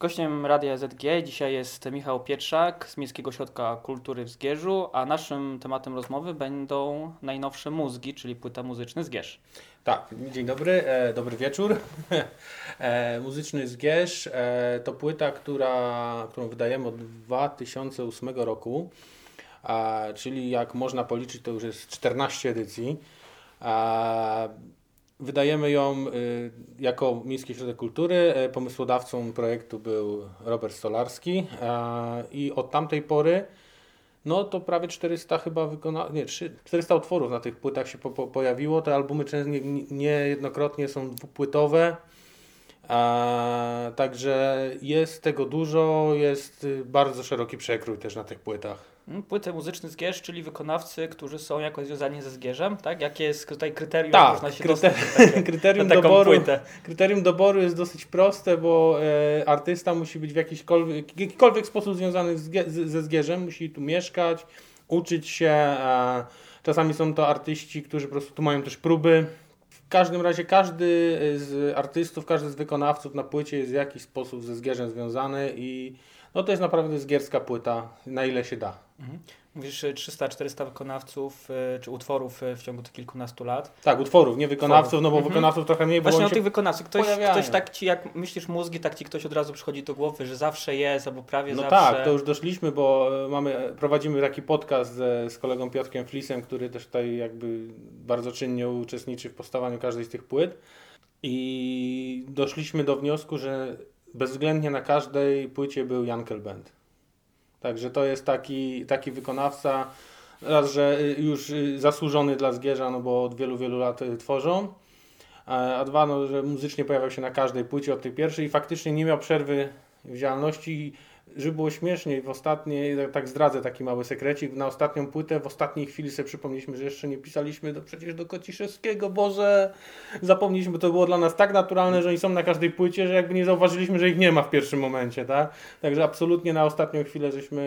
Gościem Radia ZG dzisiaj jest Michał Pietrzak z Miejskiego Ośrodka Kultury w Zgierzu, a naszym tematem rozmowy będą najnowsze mózgi, czyli płyta muzyczny Zgierz. Tak, dzień dobry, e, dobry wieczór. e, muzyczny Zgierz e, to płyta, która, którą wydajemy od 2008 roku, czyli jak można policzyć to już jest 14 edycji. Wydajemy ją y, jako Miejski Ośrodek Kultury. E, pomysłodawcą projektu był Robert Stolarski i od tamtej pory no to prawie 400 chyba wykona... nie, 400 utworów na tych płytach się po, po, pojawiło. Te albumy często niejednokrotnie nie są dwupłytowe. Także jest tego dużo, jest y, bardzo szeroki przekrój też na tych płytach. Mm, płyty muzyczny Zgierz, czyli wykonawcy, którzy są jakoś związani ze Zgierzem, tak? Jakie jest tutaj kryterium, tak, można się kryter takie, kryterium, doboru, płytę? kryterium doboru jest dosyć proste, bo e, artysta musi być w jakikolwiek, jakikolwiek sposób związany z, z, ze Zgierzem, musi tu mieszkać, uczyć się. E, czasami są to artyści, którzy po prostu tu mają też próby. W każdym razie każdy z artystów, każdy z wykonawców na płycie jest w jakiś sposób ze Zgierzem związany i no to jest naprawdę zgierska płyta, na ile się da. Mhm. Mówisz 300-400 wykonawców y, czy utworów y, w ciągu tych kilkunastu lat. Tak, utworów, nie wykonawców, no bo mhm. wykonawców trochę mniej Właśnie o tych wykonawców. Ktoś, ktoś tak ci, jak myślisz mózgi, tak ci ktoś od razu przychodzi do głowy, że zawsze jest, albo prawie no zawsze. No tak, to już doszliśmy, bo e, mamy, prowadzimy taki podcast z, z kolegą Piotrkiem Flisem, który też tutaj jakby bardzo czynnie uczestniczy w powstawaniu każdej z tych płyt. I doszliśmy do wniosku, że bezwzględnie na każdej płycie był Jankel Band. Także to jest taki, taki wykonawca, raz, że już zasłużony dla Zgierza, no bo od wielu, wielu lat tworzą, a dwa, no, że muzycznie pojawiał się na każdej płycie od tej pierwszej i faktycznie nie miał przerwy w działalności żeby było śmieszniej, w ostatniej, tak zdradzę taki mały sekrecik, na ostatnią płytę, w ostatniej chwili sobie przypomnieliśmy, że jeszcze nie pisaliśmy do, przecież do Kociszewskiego, Boże, zapomnieliśmy, to było dla nas tak naturalne, że oni są na każdej płycie, że jakby nie zauważyliśmy, że ich nie ma w pierwszym momencie, tak? Także absolutnie na ostatnią chwilę żeśmy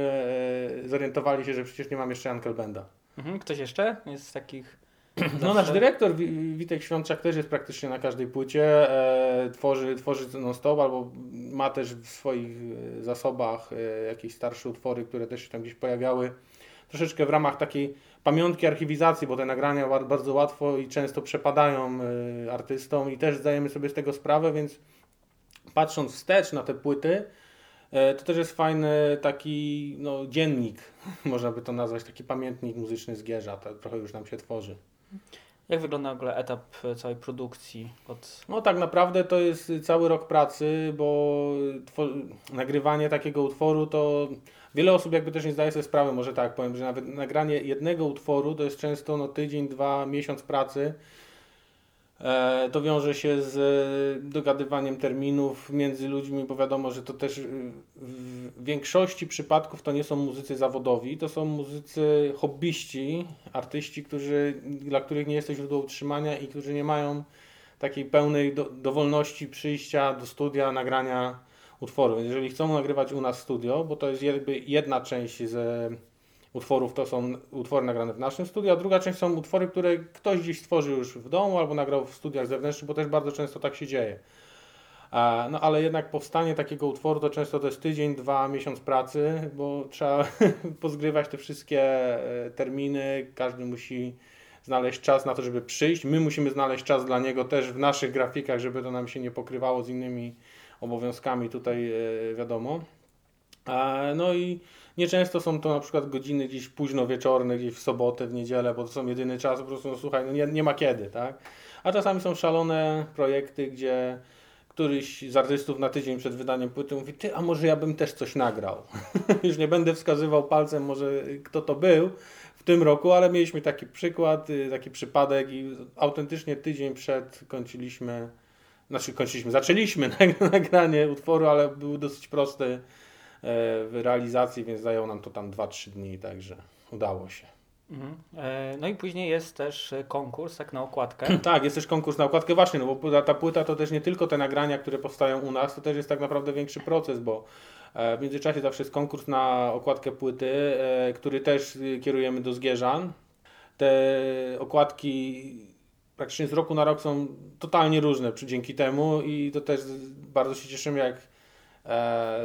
e, zorientowali się, że przecież nie mam jeszcze Uncle Benda. Mhm, ktoś jeszcze jest z takich no nasz dyrektor Witek Świączak też jest praktycznie na każdej płycie, e, tworzy, tworzy non-stop albo ma też w swoich e, zasobach e, jakieś starsze utwory, które też się tam gdzieś pojawiały. Troszeczkę w ramach takiej pamiątki archiwizacji, bo te nagrania bardzo łatwo i często przepadają e, artystom i też zdajemy sobie z tego sprawę, więc patrząc wstecz na te płyty, e, to też jest fajny taki no, dziennik, można by to nazwać, taki pamiętnik muzyczny z Gierza, to trochę już nam się tworzy. Jak wygląda w ogóle etap całej produkcji? Od... No tak naprawdę to jest cały rok pracy, bo nagrywanie takiego utworu to wiele osób jakby też nie zdaje sobie sprawy, może tak powiem, że nawet nagranie jednego utworu to jest często no, tydzień, dwa, miesiąc pracy. E, to wiąże się z e, dogadywaniem terminów między ludźmi, bo wiadomo, że to też e, w większości przypadków to nie są muzycy zawodowi, to są muzycy hobbyści, artyści, którzy, dla których nie jest to źródło utrzymania i którzy nie mają takiej pełnej do, dowolności przyjścia do studia, nagrania utworu. Więc jeżeli chcą nagrywać u nas studio, bo to jest jakby jedna część z utworów to są utwory nagrane w naszym studiu, a druga część są utwory, które ktoś gdzieś stworzył już w domu albo nagrał w studiach zewnętrznych, bo też bardzo często tak się dzieje. No ale jednak powstanie takiego utworu to często to jest tydzień, dwa, miesiąc pracy, bo trzeba pozgrywać te wszystkie e, terminy, każdy musi znaleźć czas na to, żeby przyjść. My musimy znaleźć czas dla niego też w naszych grafikach, żeby to nam się nie pokrywało z innymi obowiązkami tutaj, e, wiadomo. No i Nieczęsto są to na przykład godziny gdzieś późno wieczorne, gdzieś w sobotę, w niedzielę, bo to są jedyny czas, po prostu no, słuchaj, no nie, nie ma kiedy, tak? A czasami są szalone projekty, gdzie któryś z artystów na tydzień przed wydaniem płyty mówi, ty, a może ja bym też coś nagrał. Już nie będę wskazywał palcem może kto to był w tym roku, ale mieliśmy taki przykład, y, taki przypadek i autentycznie tydzień przed kończyliśmy, znaczy kończyliśmy, zaczęliśmy nagranie utworu, ale był dosyć prosty w realizacji, więc zajęło nam to tam 2-3 dni, także udało się. Mhm. E, no i później jest też konkurs, tak na okładkę. tak, jest też konkurs na okładkę właśnie, no bo ta płyta to też nie tylko te nagrania, które powstają u nas, to też jest tak naprawdę większy proces, bo e, w międzyczasie zawsze jest konkurs na okładkę płyty, który też kierujemy do Zgierzan. Te okładki praktycznie z roku na rok są totalnie różne dzięki temu i to też bardzo się cieszymy, jak e,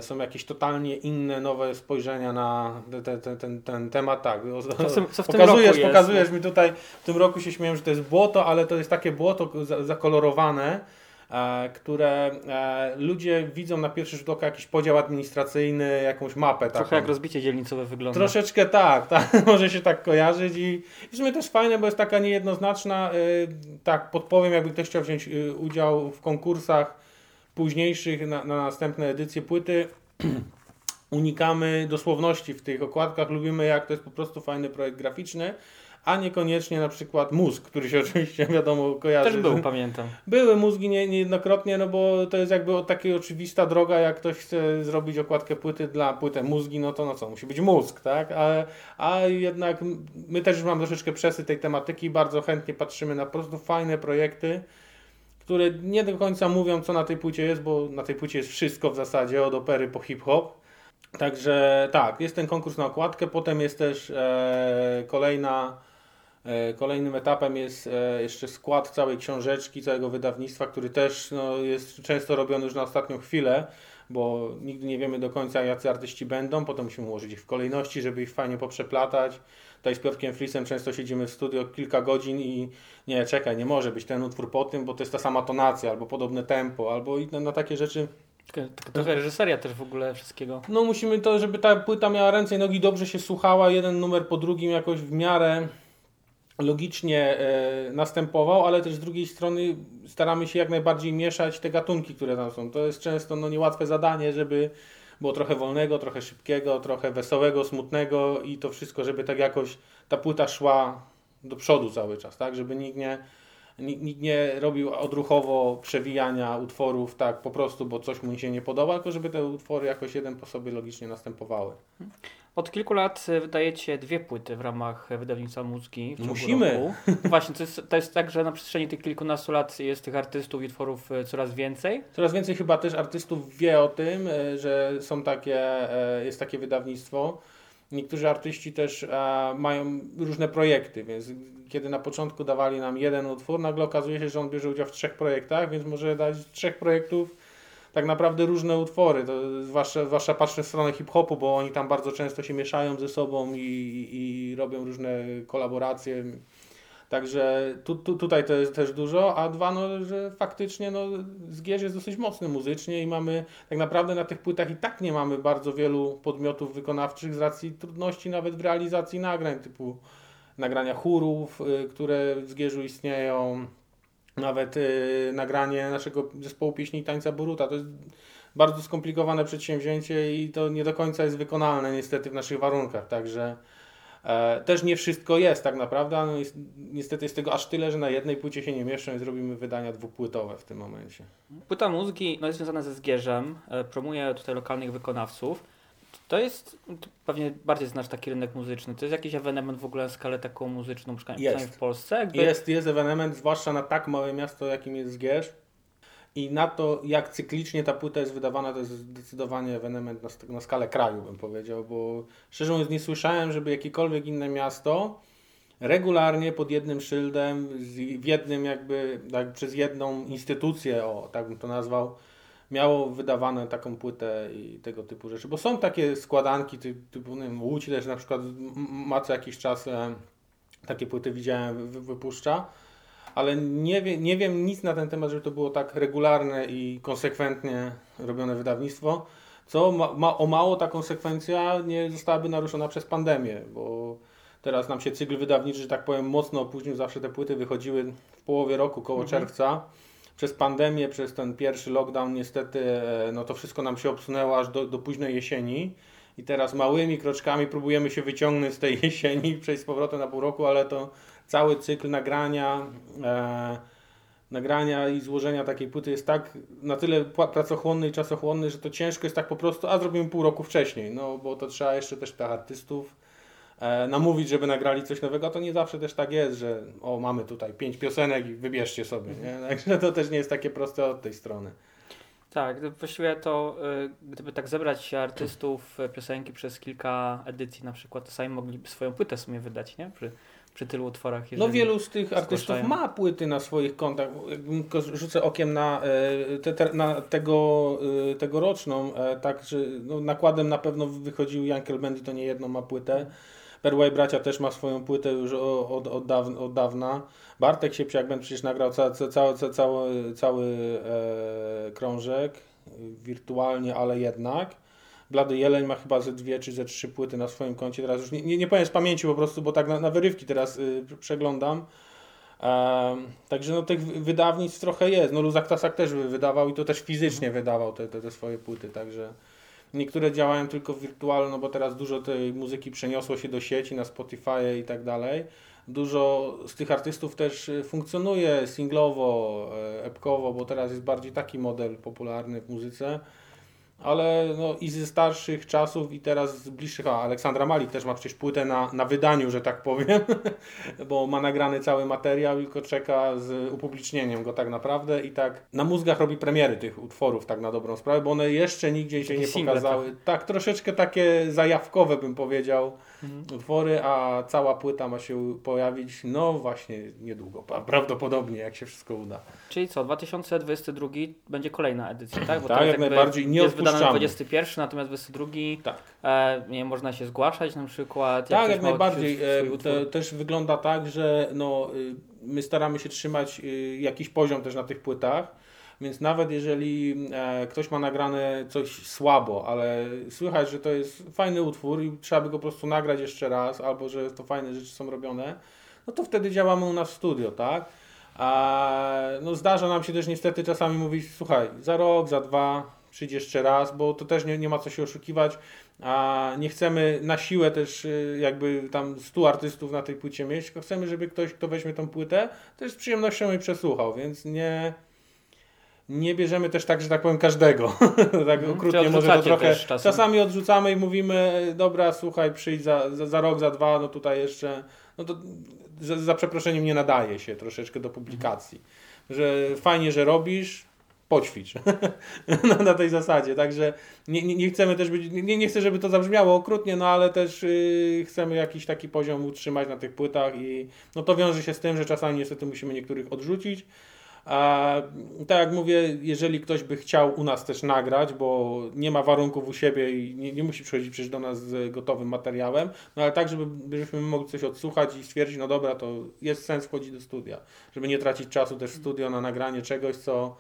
są jakieś totalnie inne, nowe spojrzenia na te, te, ten, ten temat. Tak, Co w tym- co w tym pokazujesz, jest? pokazujesz mi tutaj, w tym roku się śmieję, że to jest błoto, ale to jest takie błoto za- zakolorowane, e, które e, ludzie widzą na pierwszy rzut oka jakiś podział administracyjny, jakąś mapę taką. Trochę jak rozbicie dzielnicowe wygląda. Troszeczkę tak, tak, może się tak kojarzyć i i w sumie też fajne, bo jest taka niejednoznaczna, y, tak podpowiem, jakby ktoś chciał wziąć y, udział w konkursach późniejszych na, na następne edycje płyty, unikamy dosłowności w tych okładkach, lubimy jak to jest po prostu fajny projekt graficzny, a niekoniecznie na przykład mózg, który się oczywiście wiadomo kojarzy. Też był, pamiętam. Były mózgi nie, niejednokrotnie, no bo to jest jakby taka oczywista droga, jak ktoś chce zrobić okładkę płyty dla płytę mózgi, no to no co, musi być mózg, tak? A, a jednak my też już mamy troszeczkę przesy tej tematyki, bardzo chętnie patrzymy na po prostu fajne projekty, które nie do końca mówią, co na tej płycie jest, bo na tej płycie jest wszystko w zasadzie, od opery po hip-hop. Także tak, jest ten konkurs na okładkę, potem jest też e, kolejna E, Kolejnym etapem jest e, jeszcze skład całej książeczki, całego wydawnictwa, który też no, jest często robiony już na ostatnią chwilę, bo nigdy nie wiemy do końca, jacy artyści będą. Potem musimy ułożyć ich w kolejności, żeby ich fajnie poprzeplatać. Tutaj z Piotrkiem Flisem często siedzimy w studio kilka godzin i nie, czekaj, nie może być ten utwór po tym, bo to jest ta sama tonacja, albo podobne tempo, albo i na, na takie rzeczy. Trochę reżyseria też w ogóle wszystkiego. No musimy to, żeby ta płyta miała ręce i nogi, dobrze się słuchała, jeden numer po drugim jakoś w miarę logicznie e, następował, ale też z drugiej strony staramy się jak najbardziej mieszać te gatunki, które tam są. To jest często no, niełatwe zadanie, żeby było trochę wolnego, trochę szybkiego, trochę wesołego, smutnego i to wszystko, żeby tak jakoś ta płyta szła do przodu cały czas, tak? Żeby nikt nie, nikt, nie robił odruchowo przewijania utworów tak po prostu, bo coś mu się nie podoba, tylko żeby te utwory jakoś jeden po sobie logicznie następowały. Od kilku lat e, wydajecie dwie płyty w ramach e, wydawnictwa Mózgi. w ciągu Musimy. Roku. Właśnie, to jest, to jest tak, że na przestrzeni tych kilkunastu lat jest tych artystów i utworów e, coraz więcej. Coraz więcej chyba też artystów wie o tym, że są takie, jest takie wydawnictwo. Niektórzy artyści też e, mają różne projekty, więc kiedy na początku dawali nam jeden utwór, nagle okazuje się, że on bierze udział w trzech projektach, więc może dać z trzech projektów tak naprawdę różne utwory. To zwłaszcza, zwłaszcza patrzę w stronę hip-hopu, bo oni tam bardzo często się mieszają ze sobą i, i robią różne kolaboracje. Także tu, tu, tutaj to jest też dużo, a dwa, no, że faktycznie no, Zgierz jest dosyć mocny muzycznie i mamy tak naprawdę na tych płytach i tak nie mamy bardzo wielu podmiotów wykonawczych z racji trudności nawet w realizacji nagrań, typu nagrania chórów, y, które w Zgierzu istnieją, nawet y, nagranie naszego zespołu pieśni i tańca Boruta. To jest bardzo skomplikowane przedsięwzięcie i to nie do końca jest wykonalne niestety w naszych warunkach, także Też nie wszystko jest tak naprawdę, no jest, niestety jest tego aż tyle, że na jednej płycie się nie mieszczą i zrobimy wydania dwupłytowe w tym momencie. Płyta Mózgi no, jest związana ze Zgierzem, e, promuje tutaj lokalnych wykonawców. To jest, ty pewnie bardziej znasz taki rynek muzyczny, to jest jakiś ewenement w ogóle na skalę taką muzyczną, przynajmniej Jest. w Polsce? Jakby... Jest, jest ewenement, zwłaszcza na tak małe miasto, jakim jest Zgierz i na to, jak cyklicznie ta płyta jest wydawana, to jest zdecydowanie ewenement na, na skalę kraju, bym powiedział, bo szczerze mówiąc nie słyszałem, żeby jakiekolwiek inne miasto regularnie pod jednym szyldem, w jednym jakby, tak, przez jedną instytucję, o tak bym to nazwał, miało wydawane taką płytę i tego typu rzeczy. Bo są takie składanki ty, typu, nie wiem, Łódź też na przykład ma co jakiś czas e, takie płyty widziałem, wy, wypuszcza, ale nie, wie, nie wiem nic na ten temat, żeby to było tak regularne i konsekwentnie robione wydawnictwo, co ma, ma, o mało ta konsekwencja nie zostałaby naruszona przez pandemię, bo teraz nam się cykl wydawniczy, że tak powiem, mocno opóźnił, zawsze te płyty wychodziły w połowie roku, koło Mhm. czerwca. Przez pandemię, przez ten pierwszy lockdown niestety, e, no to wszystko nam się obsunęło aż do, do późnej jesieni. I teraz małymi kroczkami próbujemy się wyciągnąć z tej jesieni przejść z powrotem na pół roku, ale to cały cykl nagrania, e, nagrania i złożenia takiej płyty jest tak na tyle pracochłonny i czasochłonny, że to ciężko jest tak po prostu, a zrobimy pół roku wcześniej, no bo to trzeba jeszcze też tych artystów e, namówić, żeby nagrali coś nowego, a to nie zawsze też tak jest, że o mamy tutaj pięć piosenek i wybierzcie sobie, nie? Także to też nie jest takie proste od tej strony. Tak, właściwie to y, gdyby tak zebrać artystów y, piosenki przez kilka edycji na przykład, to sami mogliby swoją płytę w sumie wydać, nie? Przy przy tylu utworach. No wielu z tych artystów ma płyty na swoich kontach. Rzucę okiem na, e, te, te, na tego, e, tegoroczną, e, tak, że no, nakładem na pewno wychodził Jankel Bendy, to nie jedną ma płytę. Perłaj Bracia też ma swoją płytę już od, od, dawna, od dawna. Bartek Siepsiak Ben przecież nagrał ca, ca, ca, ca, cały, cały e, krążek, wirtualnie, ale jednak. Blady Jeleń ma chyba ze dwie czy ze trzy płyty na swoim koncie. Teraz już nie, nie, nie powiem z pamięci po prostu, bo tak na, na wyrywki teraz y, przeglądam. Em, także no tych wy- wydawnictw trochę jest. No Luzak Tasak też wy- wydawał i to też fizycznie wydawał te, te, te swoje płyty, także niektóre działają tylko wirtualnie, no bo teraz dużo tej muzyki przeniosło się do sieci, na Spotify i tak dalej. Dużo z tych artystów też y, funkcjonuje singlowo, e, epkowo, bo teraz jest bardziej taki model popularny w muzyce. Ale no i ze starszych czasów i teraz z bliższych, a Aleksandra Malik też ma przecież płytę na, na wydaniu, że tak powiem, bo ma nagrany cały materiał, tylko czeka z upublicznieniem go tak naprawdę i tak na mózgach robi premiery tych utworów tak na dobrą sprawę, bo one jeszcze nigdzie się Takie nie single pokazały. Tak, troszeczkę takie zajawkowe bym powiedział. Utwory, a cała płyta ma się pojawić no właśnie niedługo, prawdopodobnie jak się wszystko uda. Czyli co, 2022 będzie kolejna edycja, tak? Bo Tak, jak najbardziej, nie Jest wydany odpuszczamy. 21, natomiast 22 Tak. e, nie można się zgłaszać na przykład. Tak, jak najbardziej. E. To też wygląda tak, że no, y, my staramy się trzymać y, jakiś poziom też na tych płytach. Więc nawet jeżeli e, ktoś ma nagrane coś słabo, ale słychać, że to jest fajny utwór i trzeba by go po prostu nagrać jeszcze raz, albo że to fajne rzeczy są robione, no to wtedy działamy u nas w studio, tak? A no zdarza nam się też niestety czasami mówić, słuchaj, za rok, za dwa przyjdź jeszcze raz, bo to też nie, nie ma co się oszukiwać, a nie chcemy na siłę też y, jakby tam 100 artystów na tej płycie mieć, tylko chcemy, żeby ktoś, kto weźmie tą płytę, też z przyjemnością jej przesłuchał, więc nie, nie bierzemy też tak, że tak powiem, każdego. tak Mhm. okrutnie może to trochę. czasem? Czasami odrzucamy i mówimy, dobra, słuchaj, przyjdź za, za, za rok, za dwa, no tutaj jeszcze, no to za, za przeproszeniem nie nadaje się troszeczkę do publikacji. Że fajnie, że robisz, poćwicz na, na tej zasadzie. Także nie, nie, nie chcemy też być, nie, nie chcę, żeby to zabrzmiało okrutnie, no ale też yy, chcemy jakiś taki poziom utrzymać na tych płytach i no to wiąże się z tym, że czasami niestety musimy niektórych odrzucić. A, tak jak mówię, jeżeli ktoś by chciał u nas też nagrać, bo nie ma warunków u siebie i nie, nie musi przychodzić przecież do nas z gotowym materiałem, no ale tak, żeby, żebyśmy mogli coś odsłuchać i stwierdzić, no dobra, to jest sens wchodzić do studia, żeby nie tracić czasu też w studio na nagranie czegoś, co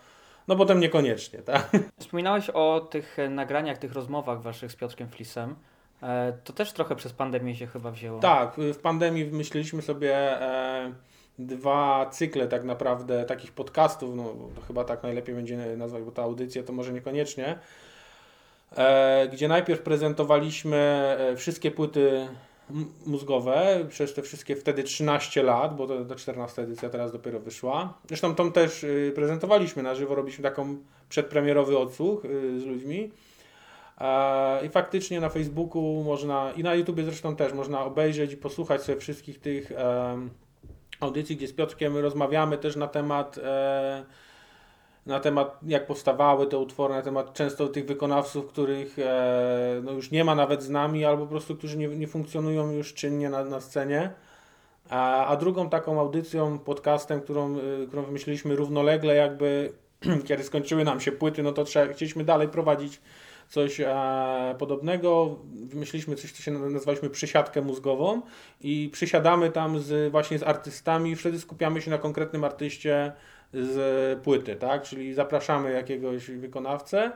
no potem niekoniecznie, tak? Wspominałeś o tych e, nagraniach, tych rozmowach waszych z Piotrkiem Flisem. E, to też trochę przez pandemię się chyba wzięło. Tak, w pandemii wymyśliliśmy sobie e, dwa cykle tak naprawdę takich podcastów, no chyba tak najlepiej będzie nazwać, bo ta audycja to może niekoniecznie, e, gdzie najpierw prezentowaliśmy e, wszystkie płyty mózgowe przez te wszystkie wtedy 13 lat, bo to ta 14 edycja teraz dopiero wyszła. Zresztą tą też y, prezentowaliśmy na żywo, robiliśmy taką przedpremierowy odsłuch y, z ludźmi. E, I faktycznie na Facebooku można, i na YouTubie zresztą też, można obejrzeć i posłuchać sobie wszystkich tych audycji, gdzie z Piotrkiem rozmawiamy też na temat, e, na temat jak powstawały te utwory, na temat często tych wykonawców, których e, no już nie ma nawet z nami, albo po prostu, którzy nie, nie funkcjonują już czynnie na, na scenie. A, a drugą taką audycją, podcastem, którą, y, którą wymyśliliśmy równolegle, jakby kiedy skończyły nam się płyty, no to trzeba, chcieliśmy dalej prowadzić coś e, podobnego. Wymyśliliśmy coś, co się nazwaliśmy przysiadkę mózgową i przysiadamy tam z, właśnie z artystami wtedy skupiamy się na konkretnym artyście z płyty, tak? Czyli zapraszamy jakiegoś wykonawcę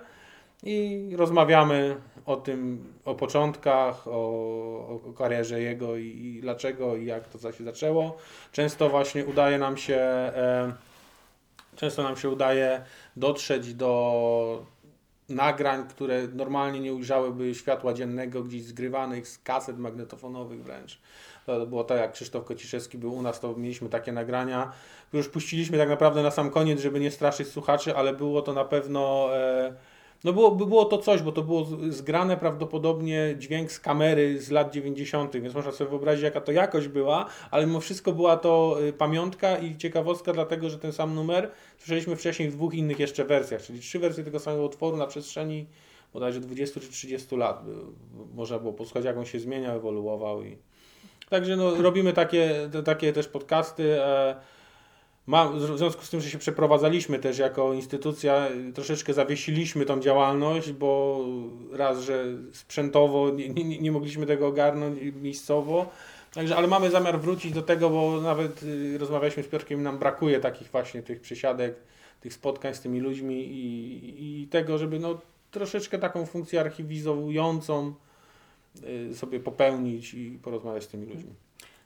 i rozmawiamy o tym, o początkach, o, o karierze jego i, i dlaczego i jak to się zaczęło. Często właśnie udaje nam się e, często nam się udaje dotrzeć do nagrań, które normalnie nie ujrzałyby światła dziennego, gdzieś zgrywanych z kaset magnetofonowych wręcz. To było tak, jak Krzysztof Kociszewski był u nas, to mieliśmy takie nagrania, już puściliśmy tak naprawdę na sam koniec, żeby nie straszyć słuchaczy, ale było to na pewno... E, no było, by było to coś, bo to było zgrane prawdopodobnie dźwięk z kamery z lat 90., więc można sobie wyobrazić, jaka to jakość była, ale mimo wszystko była to y, pamiątka i ciekawostka, dlatego że ten sam numer słyszeliśmy wcześniej w dwóch innych jeszcze wersjach, czyli trzy wersje tego samego utworu na przestrzeni bodajże 20 czy 30 lat. Można było posłuchać, jak on się zmieniał, ewoluował i Także no, robimy takie, takie też podcasty. E, ma, w związku z tym, że się przeprowadzaliśmy też jako instytucja, troszeczkę zawiesiliśmy tą działalność, bo raz, że sprzętowo nie, nie, nie mogliśmy tego ogarnąć miejscowo. Także, ale mamy zamiar wrócić do tego, bo nawet y, rozmawialiśmy z Piotrkiem nam brakuje takich właśnie tych przysiadek, tych spotkań z tymi ludźmi i, i tego, żeby no, troszeczkę taką funkcję archiwizującą y, sobie popełnić i porozmawiać z tymi ludźmi.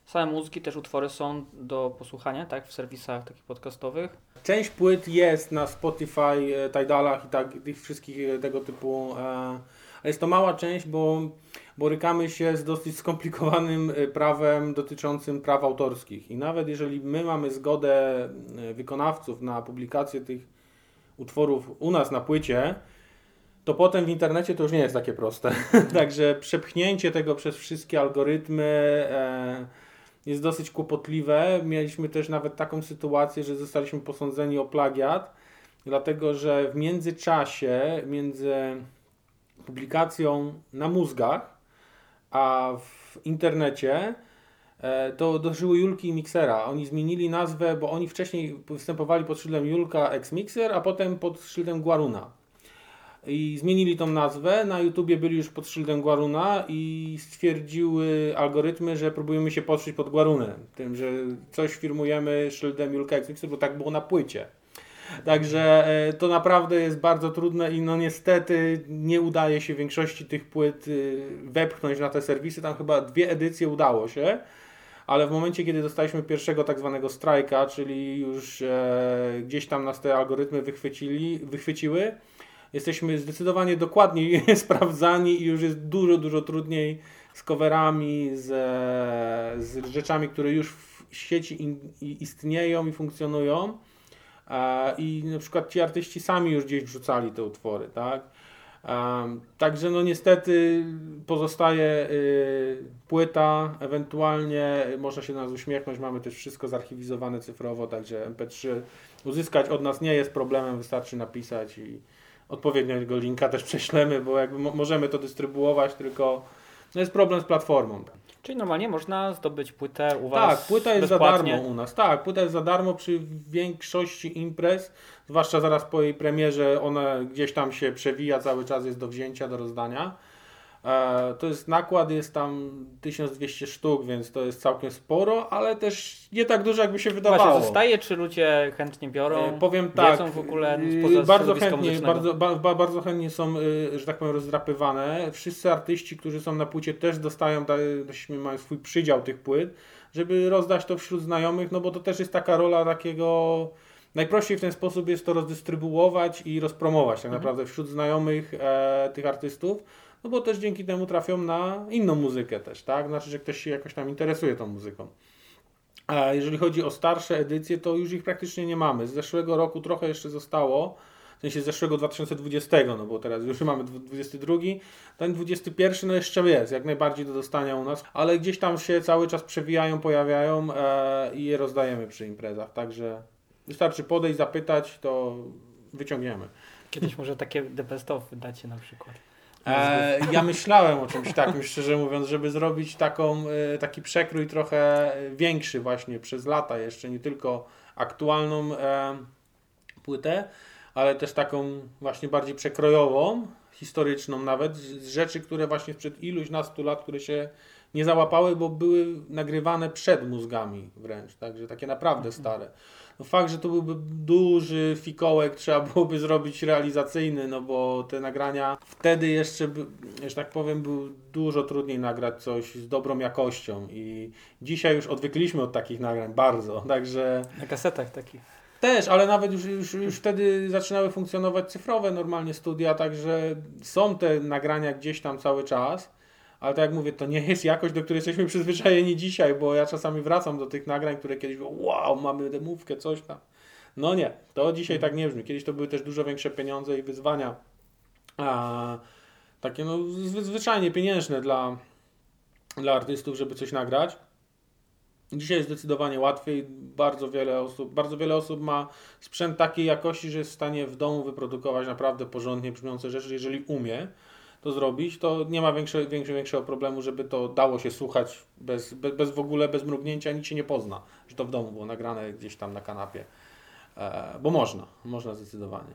Same muzyki, też utwory są do posłuchania, tak, w serwisach takich podcastowych. Część płyt jest na Spotify, e, Tidalach i tak, tych wszystkich e, tego typu, e, ale jest to mała część, bo borykamy się z dosyć skomplikowanym prawem dotyczącym praw autorskich. I nawet jeżeli my mamy zgodę wykonawców na publikację tych utworów u nas na płycie, to potem w internecie to już nie jest takie proste. Także przepchnięcie tego przez wszystkie algorytmy jest dosyć kłopotliwe. Mieliśmy też nawet taką sytuację, że zostaliśmy posądzeni o plagiat, dlatego że w międzyczasie między publikacją na mózgach a w internecie e, to dożyły Julki i Mixera. Oni zmienili nazwę, bo oni wcześniej występowali pod szyldem Julka X Mixer, a potem pod szyldem Guaruna i zmienili tą nazwę. Na YouTubie byli już pod szyldem Guaruna i stwierdziły algorytmy, że próbujemy się podszyć pod Guarunem. Tym, że coś firmujemy szyldem Julka Xmixer, bo tak było na płycie. Także e, to naprawdę jest bardzo trudne i no niestety nie udaje się większości tych płyt y, wepchnąć na te serwisy. Tam chyba dwie edycje udało się, ale w momencie, kiedy dostaliśmy pierwszego tak zwanego strajka, czyli już e, gdzieś tam nas te algorytmy wychwycili, wychwyciły, jesteśmy zdecydowanie dokładniej sprawdzani i już jest dużo, dużo trudniej z coverami, z, z rzeczami, które już w sieci in, istnieją i funkcjonują. I na przykład ci artyści sami już gdzieś wrzucali te utwory, tak? Także no niestety pozostaje y, płyta, ewentualnie można się nas uśmiechnąć, mamy też wszystko zarchiwizowane cyfrowo, także MP3 uzyskać od nas nie jest problemem, wystarczy napisać i, odpowiedniego linka też prześlemy, bo jakby możemy to dystrybuować, tylko no jest problem z platformą. Czyli normalnie można zdobyć płytę u Was Tak, płyta jest bezpłatnie. za darmo u nas. Tak, płyta jest za darmo przy większości imprez, zwłaszcza zaraz po jej premierze ona gdzieś tam się przewija, cały czas jest do wzięcia, do rozdania. E, to jest nakład, jest tam 1200 sztuk, więc to jest całkiem sporo, ale też nie tak dużo, jakby się wydawało. Właśnie zostaje, czy ludzie chętnie biorą? E, powiem tak. Wiedzą w ogóle y, spoza bardzo chętnie, bardzo, ba, bardzo chętnie są, że tak powiem, rozdrapywane. Wszyscy artyści, którzy są na płycie, też dostają, mają swój przydział tych płyt, żeby rozdać to wśród znajomych, no bo to też jest taka rola takiego. Najprościej w ten sposób jest to rozdystrybuować i rozpromować tak mhm. naprawdę wśród znajomych e, tych artystów no bo też dzięki temu trafią na inną muzykę też, tak? Znaczy, że ktoś się jakoś tam interesuje tą muzyką. A jeżeli chodzi o starsze edycje, to już ich praktycznie nie mamy. Z zeszłego roku trochę jeszcze zostało, w sensie z zeszłego 2020, no bo teraz już mamy 22, ten 21 no jeszcze jest, jak najbardziej do dostania u nas, ale gdzieś tam się cały czas przewijają, pojawiają e, i je rozdajemy przy imprezach, także wystarczy podejść, zapytać, to wyciągniemy. Kiedyś może takie The Best of wydacie na przykład. E, ja myślałem o czymś takim, szczerze mówiąc, żeby zrobić taką, e, taki przekrój trochę większy właśnie przez lata jeszcze, nie tylko aktualną e, płytę, ale też taką właśnie bardziej przekrojową, historyczną nawet, z rzeczy, które właśnie sprzed iluś nastu lat, które się nie załapały, bo były nagrywane przed mózgami wręcz, także takie naprawdę stare. No fakt, że to byłby duży fikołek, trzeba byłoby zrobić realizacyjny, no bo te nagrania wtedy jeszcze, że tak powiem, był dużo trudniej nagrać coś z dobrą jakością i dzisiaj już odwykliśmy od takich nagrań bardzo, także... Na kasetach takich. Też, ale nawet już, już, już wtedy zaczynały funkcjonować cyfrowe normalnie studia, także są te nagrania gdzieś tam cały czas. Ale tak jak mówię, to nie jest jakość, do której jesteśmy przyzwyczajeni dzisiaj, bo ja czasami wracam do tych nagrań, które kiedyś było, wow, mamy demówkę, coś tam. No nie, to dzisiaj tak nie brzmi. Kiedyś to były też dużo większe pieniądze i wyzwania. A, takie no zwyczajnie pieniężne dla, dla artystów, żeby coś nagrać. Dzisiaj jest zdecydowanie łatwiej. Bardzo wiele osób, bardzo wiele osób ma sprzęt takiej jakości, że jest w stanie w domu wyprodukować naprawdę porządnie brzmiące rzeczy, jeżeli umie to zrobić, to nie ma większe, większe, większego problemu, żeby to dało się słuchać bez, bez, bez w ogóle, bez mrugnięcia, nic się nie pozna, że to w domu było nagrane gdzieś tam na kanapie. E, bo można, można zdecydowanie.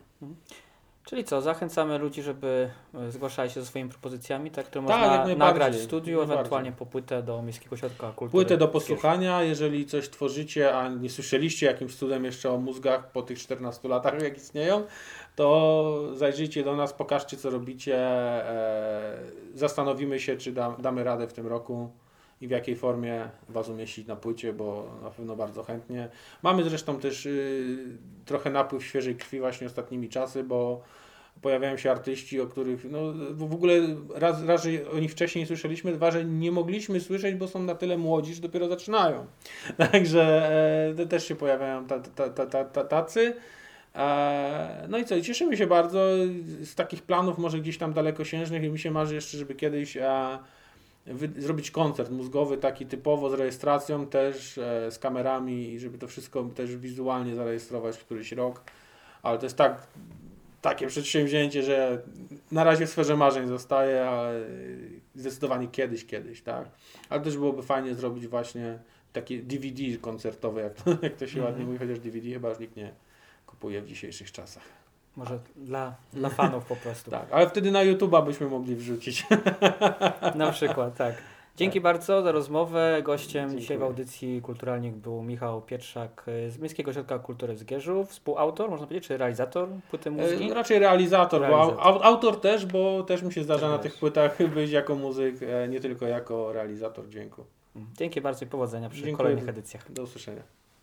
Czyli co, zachęcamy ludzi, żeby e, zgłaszali się ze swoimi propozycjami, tak, które Tak, można nagrać w studiu, ewentualnie po płytę do Miejskiego Ośrodka Kultury. Płytę do posłuchania, jeżeli coś tworzycie, a nie słyszeliście jakimś cudem jeszcze o mózgach po tych 14 latach, jak istnieją, to zajrzyjcie do nas, pokażcie co robicie, e, zastanowimy się, czy da, damy radę w tym roku i w jakiej formie Was umieścić na płycie, bo na pewno bardzo chętnie. Mamy zresztą też y, trochę napływ świeżej krwi właśnie ostatnimi czasy, bo pojawiają się artyści, o których no, w ogóle raz, raz, że o nich wcześniej słyszeliśmy, dwa, że nie mogliśmy słyszeć, bo są na tyle młodzi, że dopiero zaczynają. Także e, te też się pojawiają ta, ta, ta, ta, tacy. E, no i co, cieszymy się bardzo z takich planów, może gdzieś tam dalekosiężnych i mi się marzy jeszcze, żeby kiedyś e, zrobić koncert mózgowy taki typowo z rejestracją też, e, z kamerami i żeby to wszystko też wizualnie zarejestrować któryś rok. Ale to jest tak takie przedsięwzięcie, że na razie w sferze marzeń zostaje, ale zdecydowanie kiedyś, kiedyś, tak. Ale też byłoby fajnie zrobić właśnie takie DVD koncertowe, jak to, jak to się Mhm. ładnie mówi, chociaż DVD chyba już nikt nie kupuje w dzisiejszych czasach. Może dla, dla fanów po prostu. Tak, ale wtedy na YouTube'a byśmy mogli wrzucić. Na przykład, tak. Dzięki bardzo za rozmowę. Gościem Dziękuję. dzisiaj w audycji Kulturalnik był Michał Pietrzak z Miejskiego Ośrodka Kultury w Zgierzu, współautor, można powiedzieć, czy realizator płyty mózgi. E, Raczej realizator, Realizator. bo au, autor też, bo też mi się zdarza Tak na jest. tych płytach być jako muzyk, e, nie tylko jako realizator dźwięku. Dzięki bardzo i powodzenia przy Dziękuję. kolejnych edycjach. Do usłyszenia.